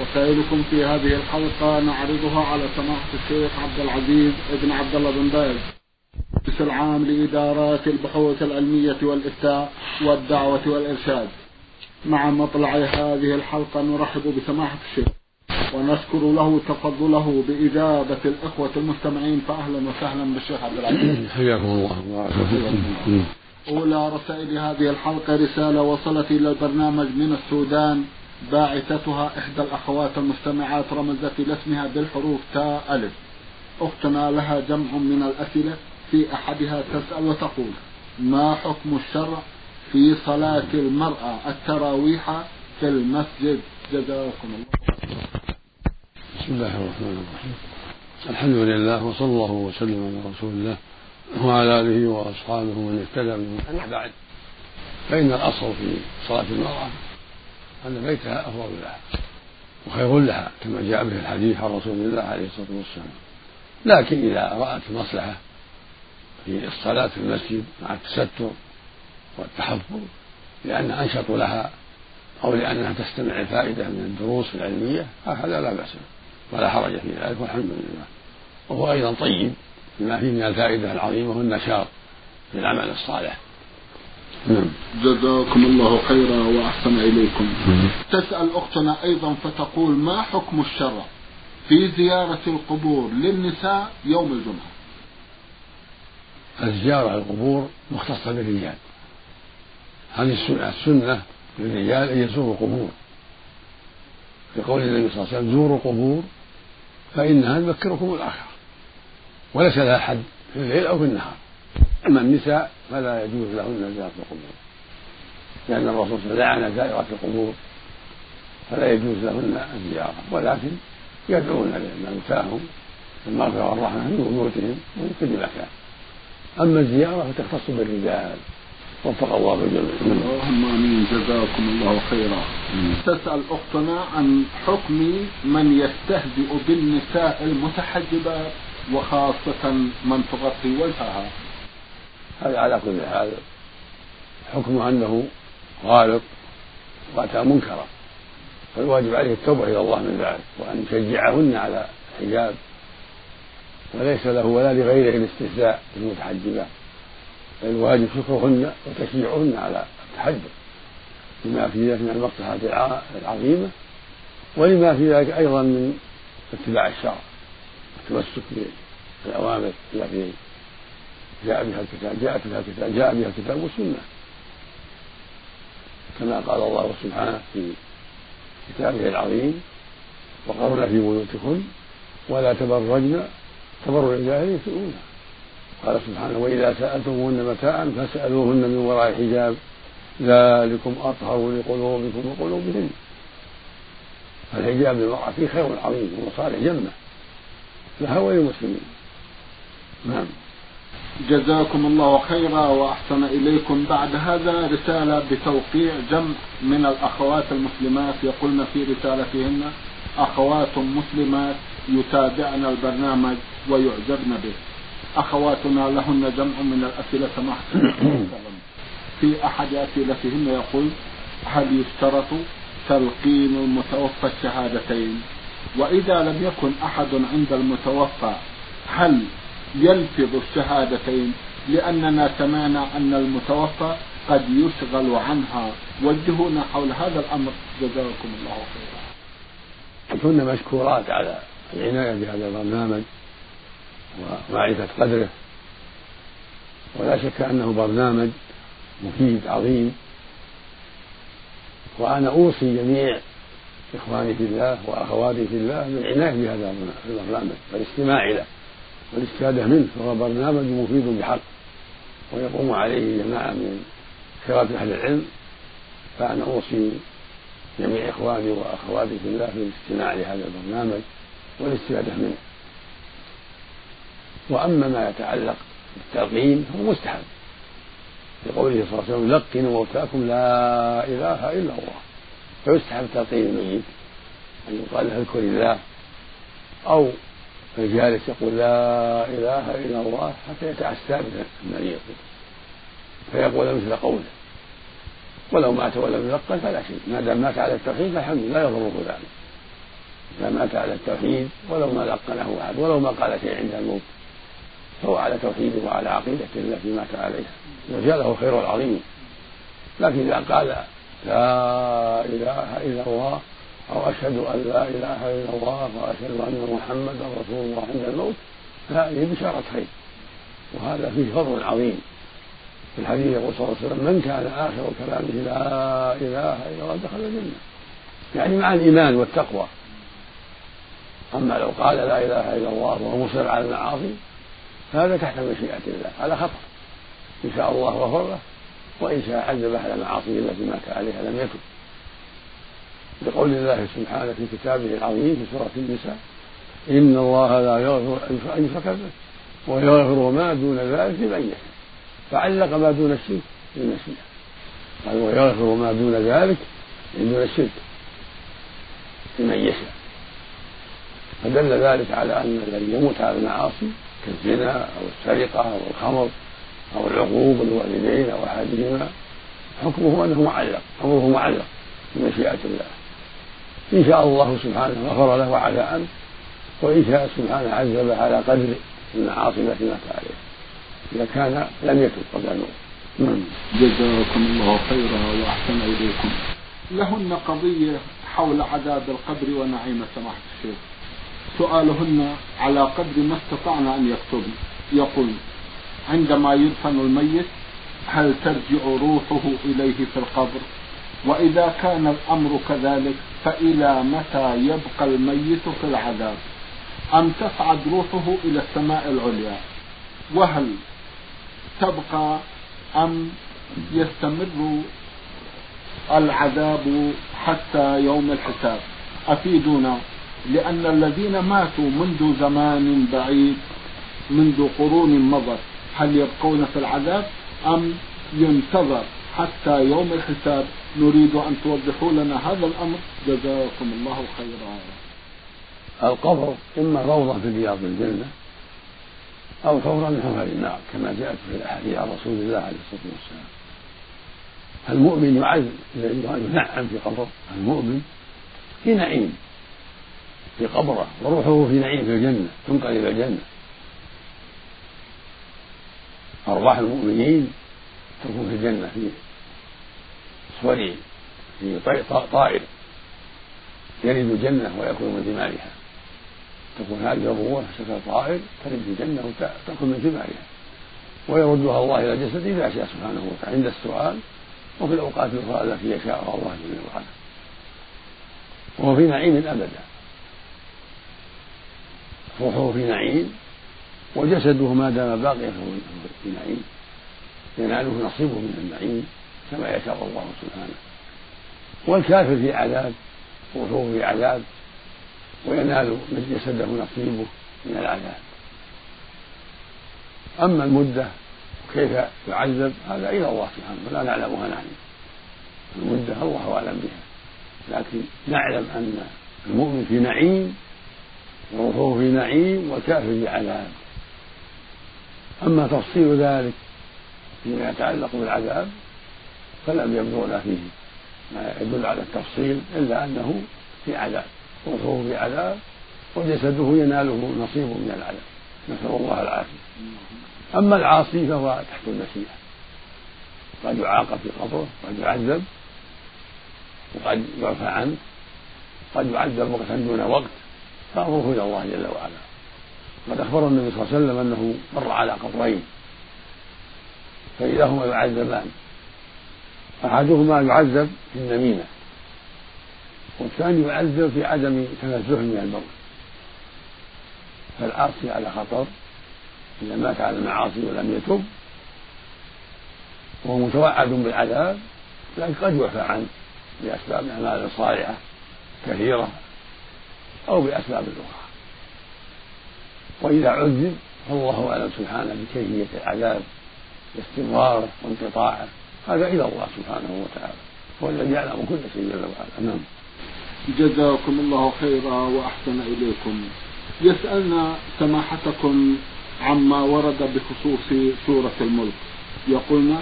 رسائلكم في هذه الحلقة نعرضها على سماحة الشيخ عبد العزيز ابن عبد الله بن باز. رئيس العام لإدارات البحوث العلمية والإفتاء والدعوة والإرشاد. مع مطلع هذه الحلقة نرحب بسماحة الشيخ ونشكر له تفضله بإجابة الإخوة المستمعين. فأهلا وسهلا بالشيخ عبد العزيز. حياكم الله. أولى رسائل هذه الحلقة رسالة وصلت إلى البرنامج من السودان. باعثتها إحدى الأخوات المستمعات رمزت إلى اسمها بالحروف تاء ألف. أختنا لها جمع من الأسئلة في أحدها تسأل وتقول ما حكم الشرع في صلاة المرأة التراويح في المسجد؟ جزاكم الله بسم الله الرحمن الرحيم. الحمد لله وصلى الله وسلم على رسول الله وعلى آله وأصحابه من اهتدى بعد فإن الأصل في صلاة المرأة أن بيتها أفضل لها وخير لها كما جاء به الحديث عن رسول الله عليه الصلاة والسلام. لكن إذا رأت مصلحة في الصلاة في المسجد مع التستر والتحفظ لأنها أنشط لها أو لأنها تستمع الفائدة من الدروس العلمية هذا لا بأس ولا حرج في ذلك والحمد لله. وهو أيضا طيب بما فيه من الفائدة العظيمة والنشاط في العمل الصالح. نعم. جزاكم الله خيرا وأحسن إليكم. تسأل أختنا أيضا فتقول ما حكم الشرع في زيارة القبور للنساء يوم الجمعة؟ الزيارة القبور مختصة بالرجال. هذه السنة السنة للرجال أن يزوروا القبور. لقول النبي صلى الله عليه وسلم زوروا القبور فإنها تذكركم الآخرة. وليس لها حد في الليل أو في النهار. أما النساء فلا يجوز لهن زيارة القبور. لأن الرسول صلى الله عليه وسلم لعن زائرات القبور فلا يجوز لهن الزيارة ولكن يدعون لموتاهم بالمغفرة والرحمة من بيوتهم ومن كل مكان. أما الزيارة فتختص بالرجال. وفق الله الجميع اللهم آمين. جزاكم الله خيرا. تسأل أختنا عن حكم من يستهزئ بالنساء المتحجبات وخاصة من تغطي وجهها. هذا على كل حال حكمه أنه غالط وأتى منكرا. فالواجب عليه التوبة إلى الله من ذلك وأن يشجعهن على الحجاب. وليس له ولا لغيره الاستهزاء بالمتحجبات الواجب شكرهن وتشجيعهن على التحجب. لما في ذلك من المصلحة العظيمة ولما في ذلك أيضا من اتباع الشرع. التمسك بالأوامر التي جاء بها الكتاب جاءت بها الكتاب جاء بها الكتاب والسنة. كما قال الله سبحانه في كتابه العظيم وقرن في بيوتكن ولا تبرجن تبرج الجاهلية الأولى. قال سبحانه وإذا سألتموهن متاعا فاسألوهن من وراء حجاب ذلكم أطهر لقلوبكم وقلوبهن. فالحجاب للمرأة فيه خير عظيم ومصالح جمة لها وللمسلمين. نعم. جزاكم الله خيرا وأحسن إليكم. بعد هذا رسالة بتوقيع جمع من الأخوات المسلمات. يقولن في رسالتهن أخوات مسلمات يتابعن البرنامج ويعجبن به. أخواتنا لهن جمع من الأسئلة سماحه في أحد أسئلتهن يقول هل يشترط تلقين المتوفى الشهادتين؟ وإذا لم يكن أحد عند المتوفى هل يلفظ الشهادتين لأننا سمعنا أن المتوفى قد يشغل عنها وجهونا حول هذا الأمر. جزاكم الله خيرا. كنا مشكورات على العناية بهذا البرنامج ومعرفة قدره. ولا شك أنه برنامج مفيد عظيم. وأنا أوصي جميع إخواني في الله وأخواتي في الله بالعناية بهذا البرنامج والاستماع له والاستفادة منه فهو برنامج مفيد بحق. ويقوم عليه جماعة من خيرات أهل العلم فأنا أوصي جميع إخواني وأخواتي في الله بالاستماع لهذا البرنامج والاستفادة منه. وأما ما يتعلق بالتلقين فهو مستحب. لقوله صلى الله عليه وسلم لقنوا موتاكم لا إله إلا الله. فيستحب تلقين الميت أن يقال له اذكر الله. أو الجالس يقول لا إله إلا الله حتى يتأسى بالمريض فيقول مثل قوله ولو مات ولم يلقن فلا شيء ما دام مات على التوحيد فالحمد لا يضره ذلك. إذا مات على التوحيد ولو ما لقنه أحد ولو ما قال شيء عند الموت فهو على توحيده وعلى عقيدته التي مات عليها. وجاء له الخير العظيم. لكن إذا قال لا إله إلا الله أو أشهد أن لا إله إلا الله وأشهد أن محمدا رسول الله عند الموت فهذه بشارة خير. وهذا فيه فضل عظيم. في الحديث يقول صلى الله عليه وسلم من كان آخر كلامه لا إله إلا الله دخل الجنة. يعني مع الإيمان والتقوى. أما لو قال لا إله إلا الله وهو مصر على المعاصي فهذا تحت مشيئة الله هذا خطأ. إن شاء الله غفر له وإن شاء عذبه على معاصيه التي مات عليها لم يتب لقول الله سبحانه في كتابه العظيم في سورة النساء إن الله لا يغفر أن يشرك به ويغفر ما دون ذلك لمن يشاء. فعلق ما دون الشرك بالمشيئة. قال ويغفر ما دون ذلك دون الشرك لمن يشاء. فدل ذلك على أن الذي يموت على المعاصي كالزنا أو السرقة أو الخمر أو العقوق للوالدين أو أحدهما حكمه أنه معلق أمره معلق بمشيئة الله. إن شاء الله سبحانه غفر له وعفى عنه وإن شاء سبحانه عذب على قدر المعاصي التي مات عليها إذا كان لم يتب قبل الموت نعم. جزاكم الله خيرا وأحسن إليكم. لهن قضية حول عذاب القبر ونعيم سماحة الشيخ. سؤالهن على قدر ما استطعنا أن يكتبن يقول عندما يدفن الميت هل ترجع روحه إليه في القبر؟ وإذا كان الأمر كذلك فإلى متى يبقى الميت في العذاب؟ أم تصعد روحه إلى السماء العليا. وهل تبقى أم يستمر العذاب حتى يوم الحساب؟ أفيدونا لأن الذين ماتوا منذ زمان بعيد منذ قرون مضت هل يبقون في العذاب أم ينتظر؟ حتى يوم الحساب نريد أن توضحوا لنا هذا الأمر. جزاكم الله خيرا. القبر إما روضة في رياض الجنة أو ثورة من حفر النار كما جاءت في الأحاديث عن رسول الله عليه الصلاة والسلام. المؤمن يعذب ينعم في قبره. المؤمن في نعيم في قبره وروحه في نعيم في الجنة تنقل إلى الجنة. أرواح المؤمنين تكون في الجنة في صور في طائر. يلد الجنة ويكون من ثمارها. تكون هذه الروح شكل طائر تلد الجنة وتأكل من ثمارها. ويردها الله إلى الجسد إذا شاء سبحانه وتعالى. عند السؤال وفي الأوقات الأخرى التي يشاءها الله جل وعلا وهو في نعيم أبدا. روحه في نعيم وجسده ما دام باقيا فهو في نعيم. يناله نصيبه من النعيم كما يشاء الله سبحانه. والكافر في عذاب روحه في عذاب وينال من جسده نصيبه من العذاب. أما المدة وكيف يعذب؟ هذا إلى الله سبحانه ولا نعلمها نحن. المدة الله أعلم بها. لكن نعلم أن المؤمن في نعيم وروحه في نعيم والكافر في عذاب. أما تفصيل ذلك فيما يتعلق بالعذاب فلم يبلغنا فيه ما يدل على التفصيل إلا أنه في عذاب روحه في عذاب وجسده يناله نصيب من العذاب. نسأل الله العافية. أما العاصي فهو تحت المشيئة. قد يعاقب في قبره قد يعذب وقد يعفى عنه قد يعذب وقتا دون وقت فأمره إلى الله جل وعلا. قد أخبر النبي صلى الله عليه وسلم أنه مر على قبرين. فإذا هما يعذبان. أحدهما يعذب في النميمة والثاني يعذب في عدم تنزه من الموت. فالعاصي على خطر إذا مات على المعاصي ولم يتب وهو متوعد بالعذاب لكن قد يعفى عنه بأسباب أعمال صالحة كثيرة أو بأسباب أخرى. وإذا عذب فالله أعلم سبحانه بكيفية العذاب. باستمراره وانقطاعه هذا إلى الله سبحانه وتعالى هو الذي يعلم كل شيء جل وعلا. نعم. جزاكم الله خيرا وأحسن إليكم. يسألنا سماحتكم عما ورد بخصوص سورة الملك. يقولنا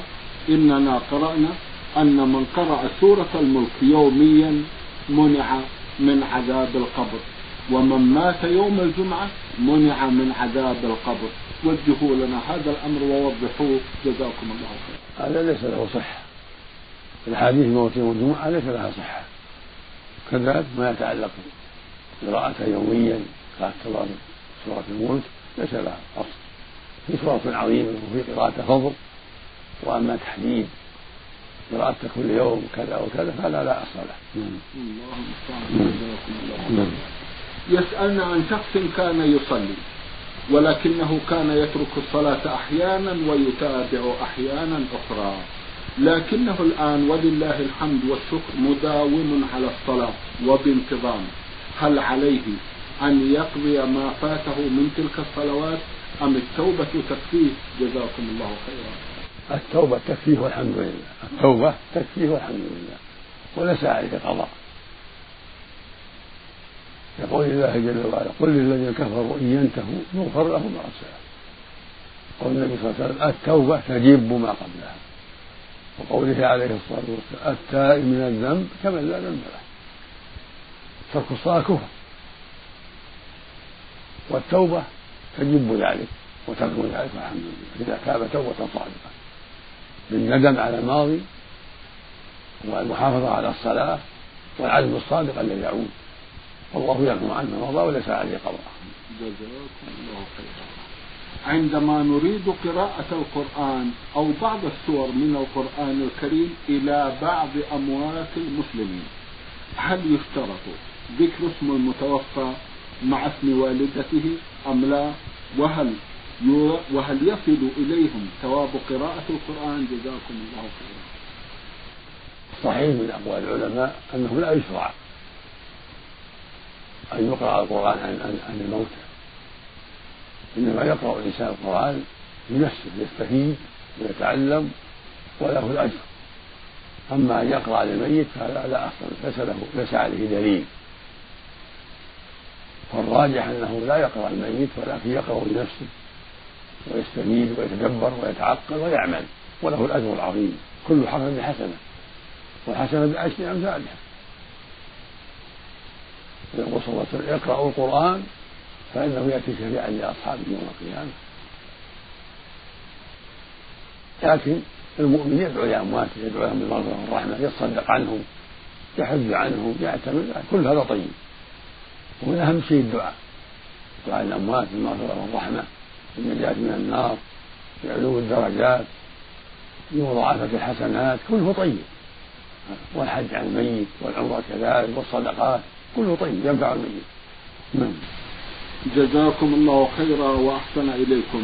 إننا قرأنا أن من قرأ سورة الملك يوميا منع من عذاب القبر ومن مات يوم الجمعة منع من عذاب القبر. وجهوا لنا هذا الأمر ووضحوه. جزاكم الله خير هذا ليس له صحة. الحديث موت يوم الجمعة ليس لها صحة. كذلك ما يتعلق قراءتها يوميا كاعتبار سورة الملك ليس لها أصل. في سورة عظيمة وفي قراءة فضل. وأما تحديد قراءة كل يوم كذا وكذا فلا لا أصل له. الله المستعان. يسألنا عن شخص كان يصلي. ولكنه كان يترك الصلاة أحيانا ويتابع أحيانا أخرى. لكنه الآن ولله الحمد والشكر مداوم على الصلاة وبانتظام. هل عليه أن يقضي ما فاته من تلك الصلوات أم التوبة تكفيه؟ جزاكم الله خيرا. التوبة تكفيه والحمد لله. التوبة تكفيه والحمد لله. وليس عليه قضاء يقول الله. جل وعلا قل للذين كفروا إن ينتهوا يغفر لهم ما قد قول النبي صلى الله عليه وسلم التوبة تجب ما قبلها. وقوله عليه الصلاة والسلام التائب من الذنب كمن لا ذنب له. ترك الصلاة كفر. والتوبة تجب ذلك وترك ذلك الحمد لله. إذا تاب توبة صادقة. بالندم على الماضي والمحافظة على الصلاة والعزم الصادق الذي يعود. والله يعفو عنه مضى وليس عليه قضاء. جزاكم الله خيرا عندما نريد قراءة القرآن أو بعض السور من القرآن الكريم إلى بعض أموات المسلمين هل يشترط ذكر اسم المتوفى مع اسم والدته أم لا؟ وهل وهل يصل إليهم ثواب قراءة القرآن؟ جزاكم الله خيرا. صحيح من أقوال العلماء أنه لا يشرع أن يقرأ القرآن عن, عن الموتى إنما يقرأ الإنسان القرآن بنفسه يستفيد ويتعلم وله الأجر. أما أن يقرأ للميت فهذا لا أصل ليس له ليس عليه دليل. فالراجح أنه لا يقرأ الميت ولكن يقرأ لنفسه ويستفيد ويتدبر ويتعقل ويعمل. وله الأجر العظيم. كل حرف بحسنة والحسنة بعشر أمثالها. يقول صلى الله عليه وسلم اقرأوا القرآن فإنه يأتي شفيعا لأصحابه يوم القيامة. لكن المؤمن يدعو لأمواته يدعو لهم بالمغفرة والرحمة يتصدق عنهم يحج عنهم يعتمر كل هذا طيب. ومن أهم شيء الدعاء دعاء الأموات بالمغفرة والرحمة بالنجاة من النار بعلو الدرجات بمضاعفة الحسنات كله طيب. والحج عن الميت والعمرة كذلك والصدقات. كله طيب. ينفع الميت نعم. جزاكم الله خيرا وأحسن إليكم.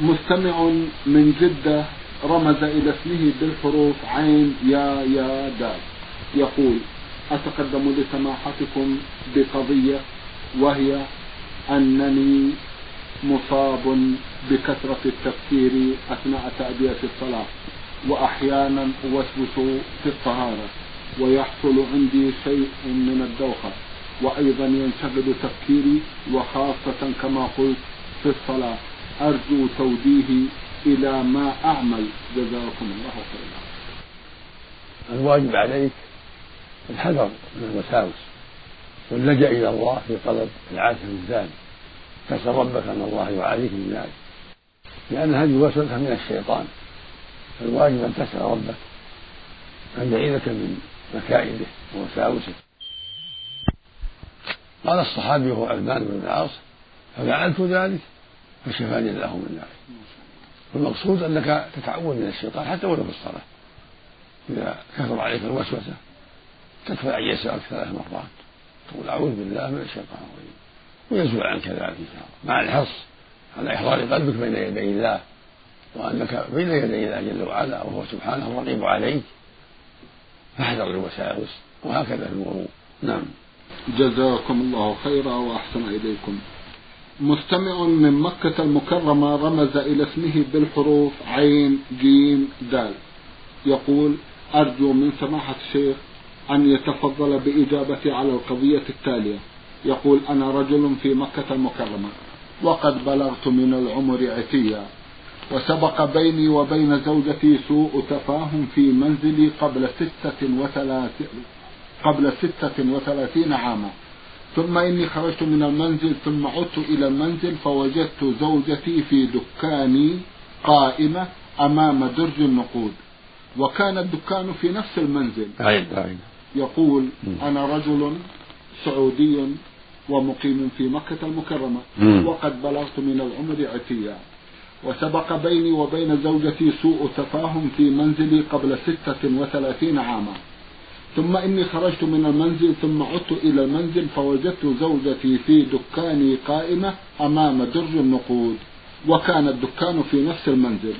مستمع من جدة رمز إلى اسمه بالحروف عين يا يا دال يقول أتقدم لسماحتكم بقضية وهي أنني مصاب بكثرة التفكير أثناء تأدية الصلاة وأحيانا أوسوس في الطهارة. ويحصل عندي شيء من الدوخة. وأيضا ينشغل تفكيري وخاصة كما قلت في الصلاة أرجو توجيهي إلى ما أعمل. جزاكم الله خيرا. الواجب عليك الحذر من الوساوس واللجأ إلى الله في طلب العافية ذلك تسأل ربك أن الله يعافيك من ذلك. لأن هذه وسوسة من الشيطان. فالواجب أن تسأل ربك أن يعيذك من مكائده ووساوسه قال الصحابي هو عثمان بن العاص ففعلت ذلك؟ فشفاني الله من ذلك. والمقصود أنك تتعوذ من الشيطان حتى ولو في الصلاة. إذا كثر عليك الوسوسة تكفى ان يسالك ثلاث مرات تقول أعوذ بالله من الشيطان الرجيم. ويزول عنك ذلك إن شاء الله. مع الحرص على احضار قلبك بين يدي الله وأنك بين يدي الله جل وعلا وهو سبحانه الرقيب عليك. فاحذر الوساوس وهكذا في الوضوء. نعم. جزاكم الله خيرا وأحسن إليكم. مستمع من مكة المكرمة رمز إلى اسمه بالحروف عين جيم دال. يقول أرجو من سماحة الشيخ أن يتفضل بإجابتي على القضية التالية. يقول أنا رجل في مكة المكرمة وقد بلغت من العمر عتيا. وسبق بيني وبين زوجتي سوء تفاهم في منزلي قبل ستة وثلاثين قبل ستة وثلاثين عاما. ثم إني خرجت من المنزل ثم عدت إلى المنزل فوجدت زوجتي في دكاني قائمة أمام درج النقود. وكان الدكان في نفس المنزل. عين عين يقول أنا رجل سعودي ومقيم في مكة المكرمة. وقد بلغت من العمر عتيا. وسبق بيني وبين زوجتي سوء تفاهم في منزلي قبل ستة وثلاثين عاما. ثم إني خرجت من المنزل ثم عدت إلى المنزل فوجدت زوجتي في دكاني قائمة أمام درج النقود وكان الدكان في نفس المنزل.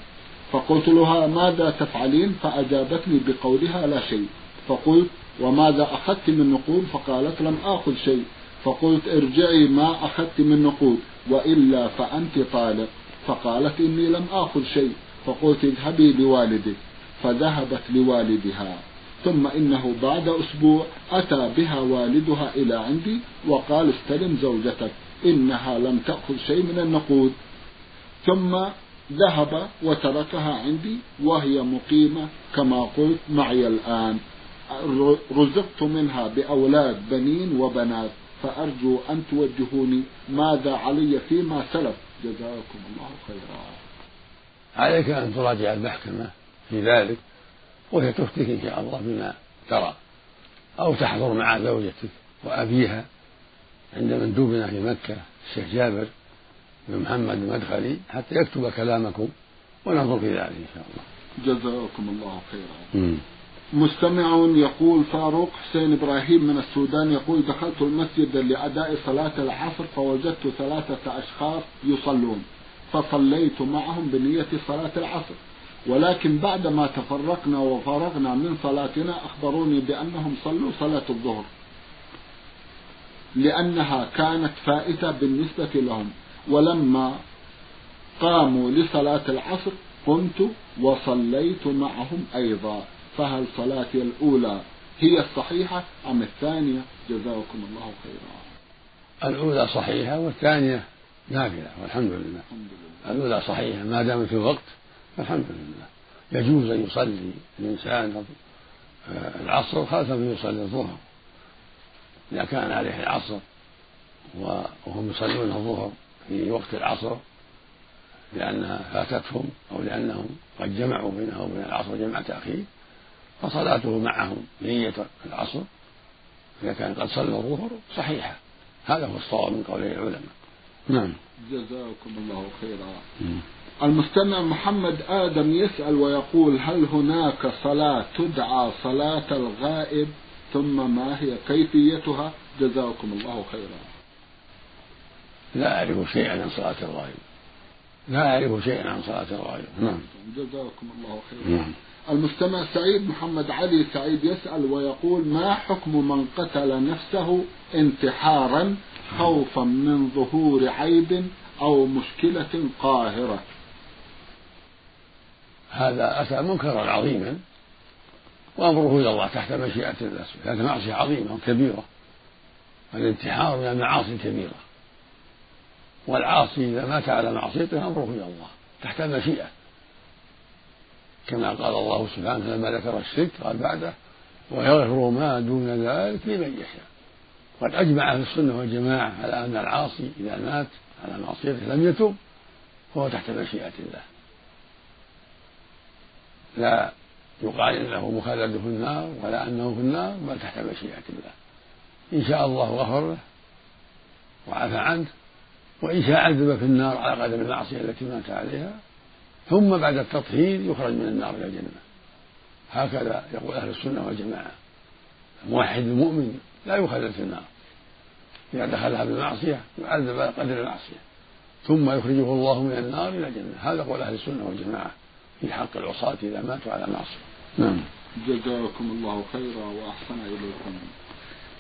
فقلت لها ماذا تفعلين؟ فأجابتني بقولها لا شيء. فقلت وماذا أخذت من نقود؟ فقالت لم آخذ شيء. فقلت ارجعي ما أخذت من نقود وإلا فأنت طالق. فقالت إني لم آخذ شيء فقلت اذهبي لوالدك فذهبت لوالدها. ثم إنه بعد أسبوع أتى بها والدها إلى عندي وقال استلم زوجتك إنها لم تأخذ شيء من النقود. ثم ذهب وتركها عندي وهي مقيمة كما قلت معي الآن. رزقت منها بأولاد بنين وبنات فأرجو أن توجهوني ماذا علي فيما سلف؟ جزاكم الله خيرا. عليك أن تراجع المحكمة في ذلك وهي تفتك إن شاء الله بما ترى أو تحضر مع زوجتك وأبيها عند مندوبنا في مكة الشيخ جابر بن محمد المدخلي حتى يكتب كلامكم وننظر في ذلك إن شاء الله. جزاكم الله خيرا. مستمع يقول فاروق حسين إبراهيم من السودان يقول دخلت المسجد لأداء صلاة العصر فوجدت ثلاثة أشخاص يصلون فصليت معهم بنية صلاة العصر. ولكن بعدما تفرقنا وفرغنا من صلاتنا أخبروني بأنهم صلوا صلاة الظهر لأنها كانت فائتة بالنسبة لهم. ولما قاموا لصلاة العصر قمت وصليت معهم أيضا. فهل صلاتي الأولى هي الصحيحة أم الثانية؟ جزاكم الله خيرا. الأولى صحيحة والثانية نافلة والحمد لله. الأولى صحيحة ما دامت في الوقت فالحمد لله. يجوز أن يصلي الإنسان العصر خلف من يصلي الظهر. إذا كان عليه العصر وهم يصلون الظهر في وقت العصر لأنها فاتتهم أو لأنهم قد جمعوا بينه وبين العصر جمع تأخير فصلاته معهم بنية العصر إذا كان قد صلى الظهر صحيحة. هذا هو الصواب من قول العلماء. نعم. جزاكم الله خيرا. المستمع محمد آدم يسأل ويقول هل هناك صلاة تدعى صلاة الغائب ثم ما هي كيفيتها؟ جزاكم الله خيرا. لا أعرف شيئا عن صلاة الغائب. لا أعرف شيئا عن صلاة الغائب. نعم. جزاكم الله خيرا. نعم. المستمع سعيد محمد علي سعيد يسأل ويقول ما حكم من قتل نفسه انتحارا خوفا من ظهور عيب أو مشكلة قاهرة؟ هذا أتى منكرا عظيما وأمره إلى الله تحت مشيئة الله هذه معصية عظيمة وكبيرة الانتحار من المعاصي الكبيرة والعاصي إذا مات على معصيته أمره إلى الله تحت المشيئة كما قال الله سبحانه لما ذكر الشرك قال بعده ويغفر ما دون ذلك لمن يشاء. قد أجمع أهل السنة والجماعة على أن العاصي إذا مات على معصيته لم يتب فهو تحت مشيئة الله. لا يقال إنه مخلد في النار ولا أنه في النار بل تحت مشيئة الله. إن شاء الله غفر له وعفى عنه وإن شاء عذب في النار على قدر المعصية التي مات عليها ثم بعد التطهير يخرج من النار إلى الجنة. هكذا يقول أهل السنة والجماعة. الموحد المؤمن لا يخلد في النار. إذا دخلها بالمعصيه يعذب على قدر المعصية. ثم يخرجه الله من النار إلى الجنة. هذا قول أهل السنة والجماعة في حق العصاة إذا ماتوا على معصية. نعم. جزاكم الله خيرا وأحسن إليكم.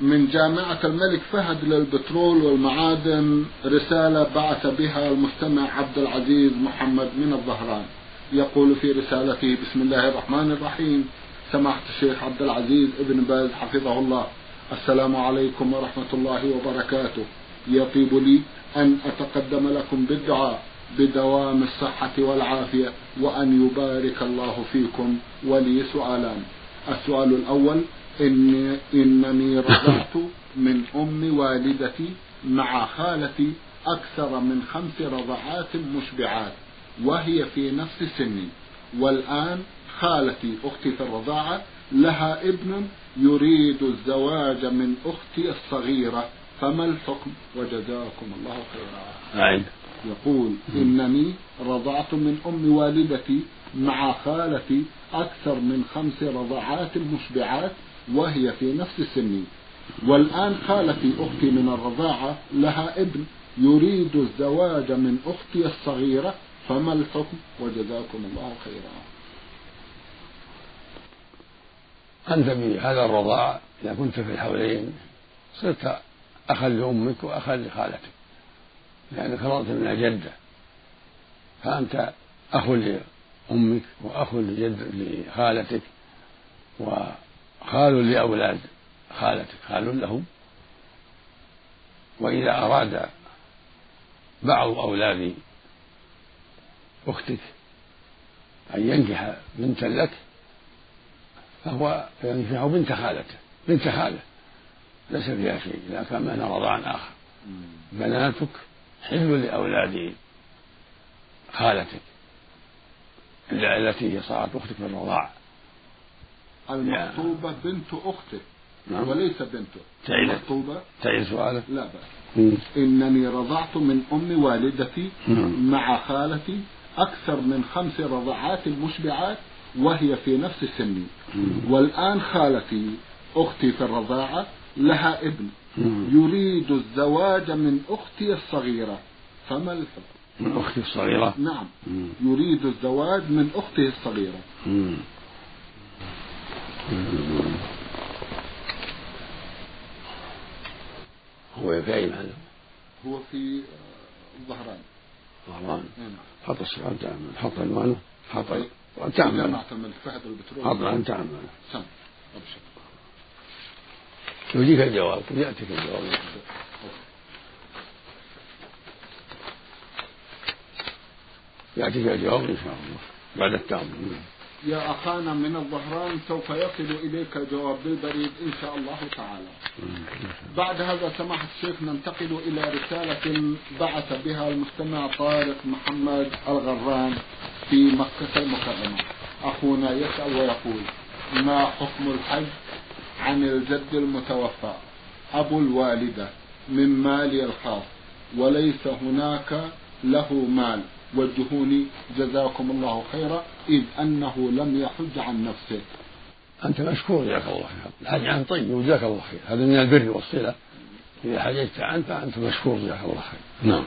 من جامعة الملك فهد للبترول والمعادن رسالة بعث بها المستمع عبد العزيز محمد من الظهران. يقول في رسالته بسم الله الرحمن الرحيم. سماحة الشيخ عبد العزيز ابن باز حفظه الله. السلام عليكم ورحمة الله وبركاته. يطيب لي أن أتقدم لكم بالدعاء بدوام الصحة والعافية وأن يبارك الله فيكم ولي سؤالان. السؤال الأول إني, إنني رضعت من أم والدتي مع خالتي أكثر من خمس رضعات مشبعات وهي في نفس سني. والآن خالتي أختي في الرضاعة لها ابن يريد الزواج من أختي الصغيرة. فما الحكم؟ وجزاكم الله خيرا. يقول إنني رضعت من أم والدتي مع خالتي أكثر من خمس رضعات مشبعات وهي في نفس سني والآن خالتي أختي من الرضاعة لها ابن يريد الزواج من أختي الصغيرة فما الحكم؟ وجزاكم الله خيرا. أنت بهذا الرضاع إذا كنت في الحولين صرت أخا لأمك وأخا لخالتك لأنك رضت منها جدة فأنت أخ لأمك وأخ لجد لخالتك وخال لأولاد خالتك خال لهم وإذا أراد بعض أولاد أختك أن ينكح بنتا لك فهو ينكح بنت خالته بنت خاله ليس فيها شيء إذا كان من رضاع آخر. بناتك حل لأولاد خالتك التي هي صارت أختك في الرضاعة المخطوبة بنت أخته نعم. وليس بنته. المخطوبة؟ تعيد سؤالك. لا بأس. إنني رضعت من أم والدتي نعم. مع خالتي أكثر من خمس رضعات مشبعات وهي في نفس سني. والآن خالتي أختي في الرضاعة لها ابن. يريد الزواج من أختي الصغيرة. فما الحكم؟ من أختي الصغيرة؟ نعم. يريد الزواج من أخته الصغيرة. هو في أي محل؟ هو في الظهران ظهران. نعم. حط السؤال تعمل. حط عنوانه حط. تعمل. جامعة الملك فهد البترول. حط عن تعمل. سم أبشر. يجيك الجواب. يأتيك الجواب. يأتيك الجواب إن شاء الله. بعد التأمل يا أخانا من الظهران سوف يصل إليك جواب بالبريد إن شاء الله تعالى. بعد هذا سماحة الشيخ ننتقل إلى رسالة بعث بها المستمع طارق محمد الغران في مكة المكرمة. أخونا يسأل ويقول ما حكم الحج عن الجد المتوفى؟ أبو الوالدة من مالي الخاص وليس هناك له مال. وجهوني جزاكم الله خيرا إذ أنه لم يحج عن نفسه. أنت مشكور جزاك الله خير الحج عن طيب وجزاك الله خير. هذا من البر والصلة. إذا حججت عنه فأنت مشكور جزاك الله خير. نعم.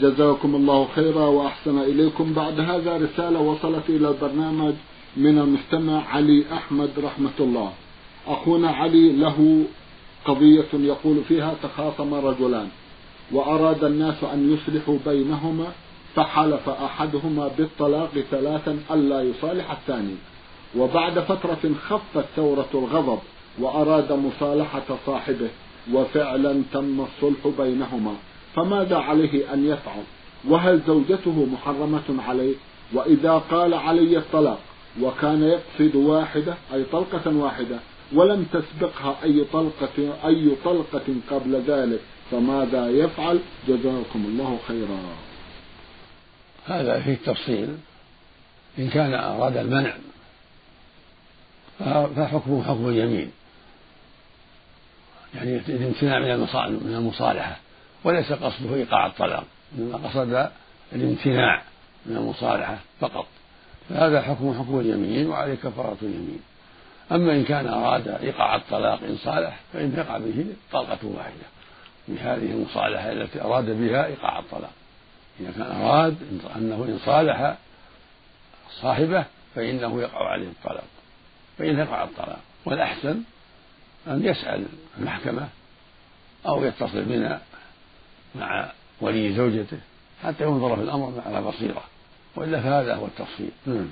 جزاكم الله خيرا وأحسن إليكم. بعد هذا رسالة وصلت إلى البرنامج من المستمع علي أحمد رحمة الله. أخونا علي له قضية يقول فيها تخاصم رجلان وأراد الناس أن يصلحوا بينهما فحلف أحدهما بالطلاق ثلاثا ألا يصالح الثاني. وبعد فترة خفت ثورة الغضب وأراد مصالحة صاحبه وفعلا تم الصلح بينهما. فماذا عليه أن يفعل؟ وهل زوجته محرمة عليه؟ وإذا قال علي الطلاق وكان يقصد واحدة أي طلقة واحدة ولم تسبقها أي طلقة أي طلقة قبل ذلك فماذا يفعل؟ جزاكم الله خيرا. هذا فيه تفصيل. إن كان أراد المنع فحكمه حكم اليمين. يعني الامتناع من المصالحة وليس قصده إيقاع الطلاق إنما قصد الامتناع من المصالحة فقط. فهذا حكم حكم اليمين وعليه كفارة اليمين. أما إن كان أراد إيقاع الطلاق إن صالح فإن يقع به طلقة واحدة. بهذه المصالحة التي أراد بها إيقاع الطلاق. إذا كان أراد أنه إن صالح صاحبه فإنه يقع عليه الطلاق. فإن يقع الطلاق. والأحسن أن يسأل المحكمة أو يتصل بنا مع ولي زوجته حتى ينظر في الأمر على بصيرة وإلا فهذا هو التفصيل. نعم.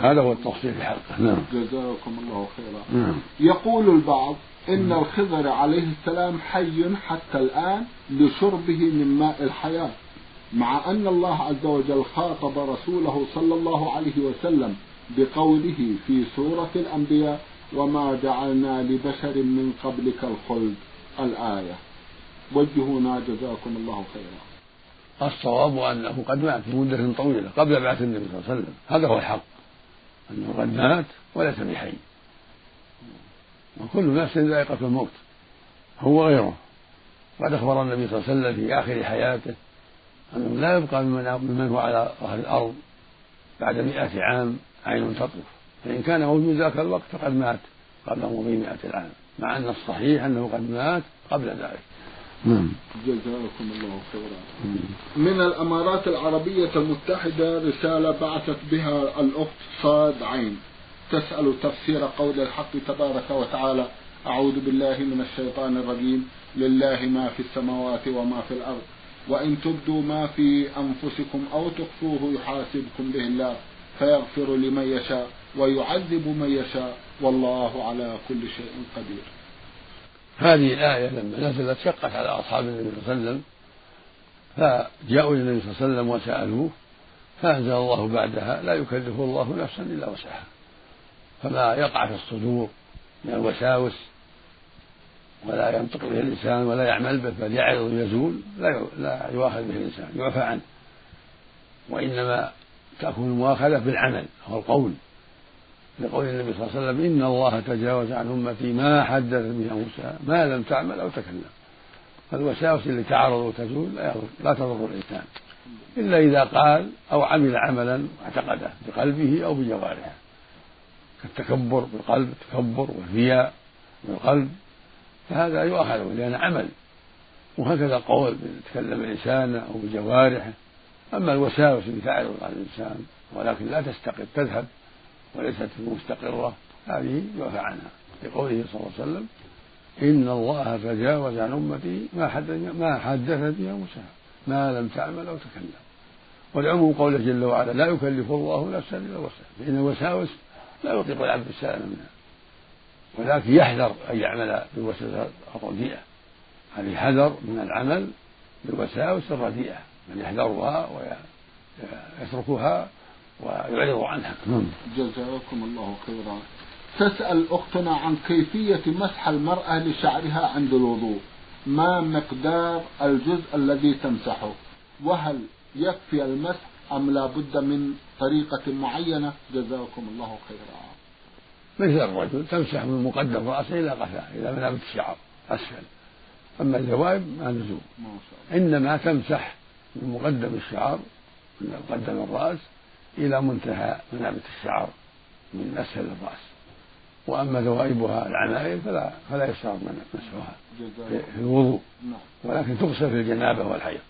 هذا هو التفصيل في حقه نعم. جزاكم الله خيرا. نعم. يقول البعض إن الخضر عليه السلام حي حتى الآن لشربه من ماء الحياة. مع أن الله عز وجل خاطب رسوله صلى الله عليه وسلم بقوله في سورة الأنبياء وما جعلنا لبشر من قبلك الخلد الآية. وجهونا جزاكم الله خيرا. الصواب أنه قد مات في مدة طويلة قبل بعث النبي صلى الله عليه وسلم. هذا هو الحق. أنه قد مات وليس بحي. وكل نفس ذائقة الموت. هو غيره قد أخبر النبي صلى الله عليه وسلم في آخر حياته أنه لا يبقى ممن هو على ظهر الأرض بعد مئة عام عين تطرف فإن كان موجود ذاك الوقت فقد مات قبل مضي مئة عام مع أن الصحيح أنه قد مات قبل ذلك. نعم. جزاكم الله خيرا. من الأمارات العربية المتحدة رسالة بعثت بها الأخت صاد عين. تسأل تفسير قول الحق تبارك وتعالى أعوذ بالله من الشيطان الرجيم. لله ما في السماوات وما في الأرض. وإن تبدوا ما في أنفسكم أو تخفوه يحاسبكم به الله فيغفر لمن يشاء ويعذب من يشاء والله على كل شيء قدير. هذه الآية لما نزلت شقت على أصحاب النبي صلى الله عليه وسلم فجاءوا إلى النبي صلى الله عليه وسلم وسألوه فأنزل الله بعدها لا يكلف الله نفسا إلا وسعها. فما يقع في الصدور من الوساوس ولا ينطق به الإنسان ولا يعمل به بل يعرض ويزول لا لا يؤاخذ به الإنسان يعفى عنه. وإنما تكون المؤاخذة بالعمل هو القول. لقول النبي صلى الله عليه وسلم إن الله تجاوز عن أمتي ما حدث به أنفسها ما لم تعمل أو تكلم. فالوساوس اللي تعرض وتزول لا تضر الإنسان. إلا إذا قال أو عمل عملا اعتقده بقلبه أو بجوارحه. كالتكبر بالقلب التكبر والرياء بالقلب. فهذا يؤخذ لأن عمل. وهكذا قول يتكلم بلسانه أو بجوارحه أما الوساوس اللي تعرض على الإنسان ولكن لا تستقر تذهب وليست مستقرة هذه يعفى عنها. لقوله صلى الله عليه وسلم إن الله تجاوز عن أمتي ما حدث ما حدث بها موسى ما لم تعمل أو تكلم. والعموم قوله جل وعلا لا يكلف الله نفسا إلا وسعها. فإن الوساوس لا يطيق العبد السلام منها. ولكن يحذر أن يعمل بالوسوسة الرديئة. هذه حذر من العمل بالوساوس الرديئة. من يحذرها ويتركها ويعرض عنها. نعم. جزاكم الله خيرا. تسأل أختنا عن كيفية مسح المرأة لشعرها عند الوضوء. ما مقدار الجزء الذي تمسحه؟ وهل يكفي المسح أم لا بد من طريقة معينة؟ جزاكم الله خيرا. مثل الرجل تمسح من مقدم رأسه إلى قفاه إلى منابت الشعر أسفل أما الجوائب ما لزوم إنما تمسح من مقدم الشعر من مقدم الرأس إلى منتهى منابت الشعر من أسفل الرأس. وأما ذوائبها العمائم فلا فلا يشترط مسحها في الوضوء. نعم. ولكن تغسل في الجنابة والحيض.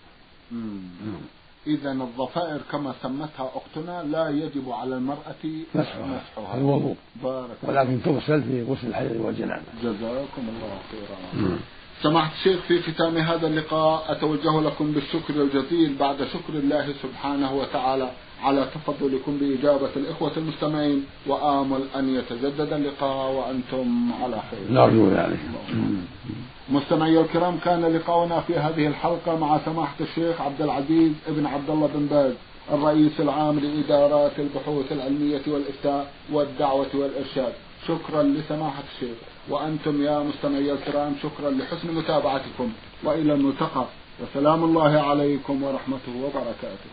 إذا الضفائر كما سمتها أختنا لا يجب على المرأة مسحها, مسحها. الوضوء بارك ولكن تغسل في غسل الحيض والجنابة جزاكم الله خيرا. سماحة الشيخ في ختام هذا اللقاء أتوجه لكم بالشكر الجزيل بعد شكر الله سبحانه وتعالى. على تفضلكم بإجابة الإخوة المستمعين وآمل أن يتجدد اللقاء وأنتم على خير. نرجو ذلك. مستمعي الكرام كان لقاؤنا في هذه الحلقة مع سماحة الشيخ عبد العزيز ابن عبد الله بن باز الرئيس العام لإدارات البحوث العلمية والإفتاء والدعوة والإرشاد. شكرا لسماحة الشيخ. وأنتم يا مستمعي الكرام شكرا لحسن متابعتكم. وإلى الملتقى. وسلام الله عليكم ورحمته وبركاته.